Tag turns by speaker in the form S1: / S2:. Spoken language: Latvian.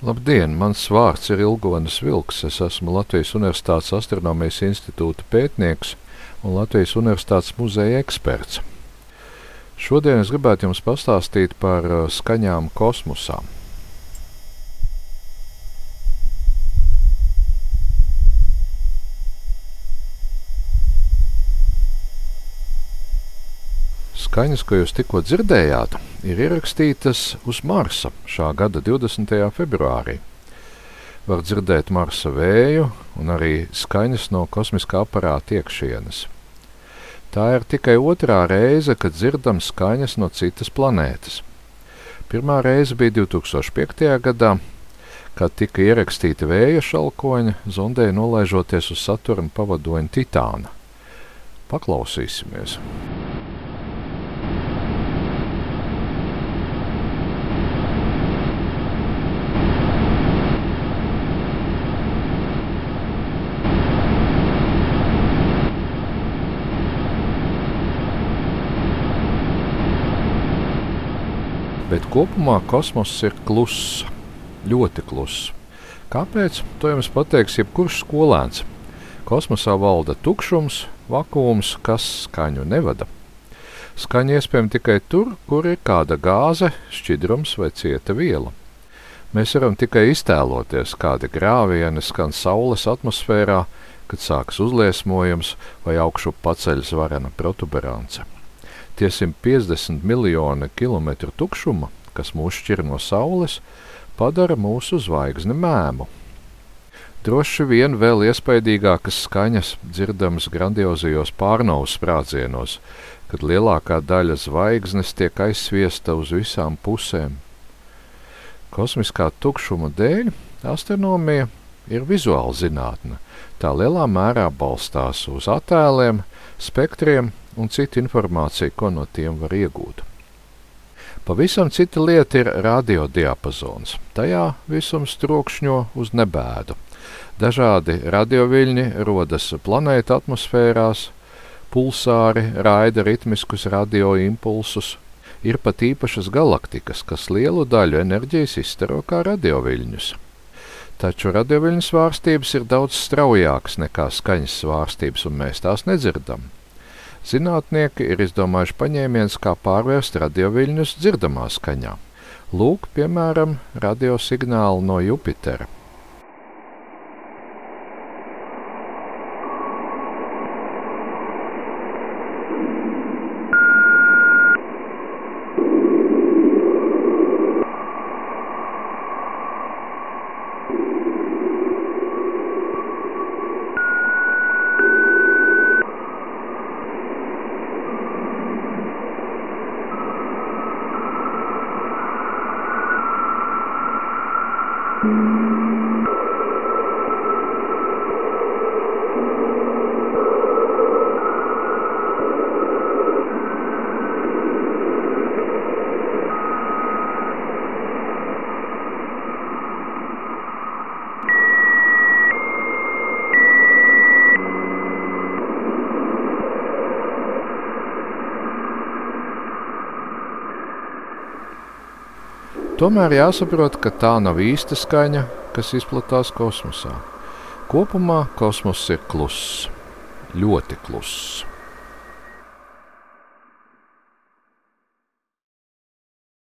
S1: Labdien! Mans vārds ir Ilgonis Vilks. Es esmu Latvijas Universitātes astronomijas institūta pētnieks un Latvijas Universitātes muzeja eksperts. Šodien es gribētu jums pastāstīt par uh, skaņām kosmosā. Skaņas, ko jūs tikko dzirdējāt, ir ierakstītas uz Marsa šā gada 20. februārī. Var dzirdēt Marsa vēju un arī skaņas no kosmiskā aparāta iekšienes. Tā ir tikai otrā reize, kad dzirdam skaņas no citas planētas. Pirmā reize bija 2005. gadā, kad tika ierakstīti vēja šalkoņi, zondē nolaižoties uz Saturna pavadoņa Titāna. Paklausīsimies! Bet kopumā kosmoss ir kluss, ļoti kluss. Kāpēc? To jums pateiks jebkurš skolēns. Kosmosā valda tukšums, vakums, kas skaņu nevada. Skaņa iespējama tikai tur, kur ir kāda gāze, šķidrums vai cieta viela. Mēs varam tikai iztēloties, kādi grāvieni skan Saules atmosfērā, kad sākas uzliesmojums vai augšu paceļas varena protuberance. Tie 150 miljoni kilometru tukšuma, kas mūs šķir no Saules, padara mūsu zvaigzni mēmu. Droši vien vēl iespaidīgākas skaņas dzirdamas grandiozajos pārnaus sprādzienos, kad lielākā daļa zvaigznes tiek aizsviesta uz visām pusēm. Kosmiskā tukšuma dēļ astronomija ir vizuāla zinātne. Tā lielā mērā balstās uz attēliem, spektriem un citu informāciju, ko no tiem var iegūt. Pavisam cita lieta ir radiodiapazons. Tajā visums trokšņo uz nebēdu. Dažādi radioviļņi rodas planēta atmosfērās, pulsāri raida ritmiskus radioimpulsus. Ir pat īpašas galaktikas, kas lielu daļu enerģijas izstaro kā radioviļņus. Taču radioviļņu svārstības ir daudz straujākas nekā skaņas svārstības, un mēs tās nedzirdam. Zinātnieki ir izdomājuši paņēmienus, kā pārvērst radioviļņus dzirdamā skaņā. Lūk, piemēram, radiosignāli no Jupitera. Tomēr jāsaprot, ka tā nav īsta skaņa, kas izplatās kosmosā. Kopumā kosmoss ir kluss, ļoti kluss.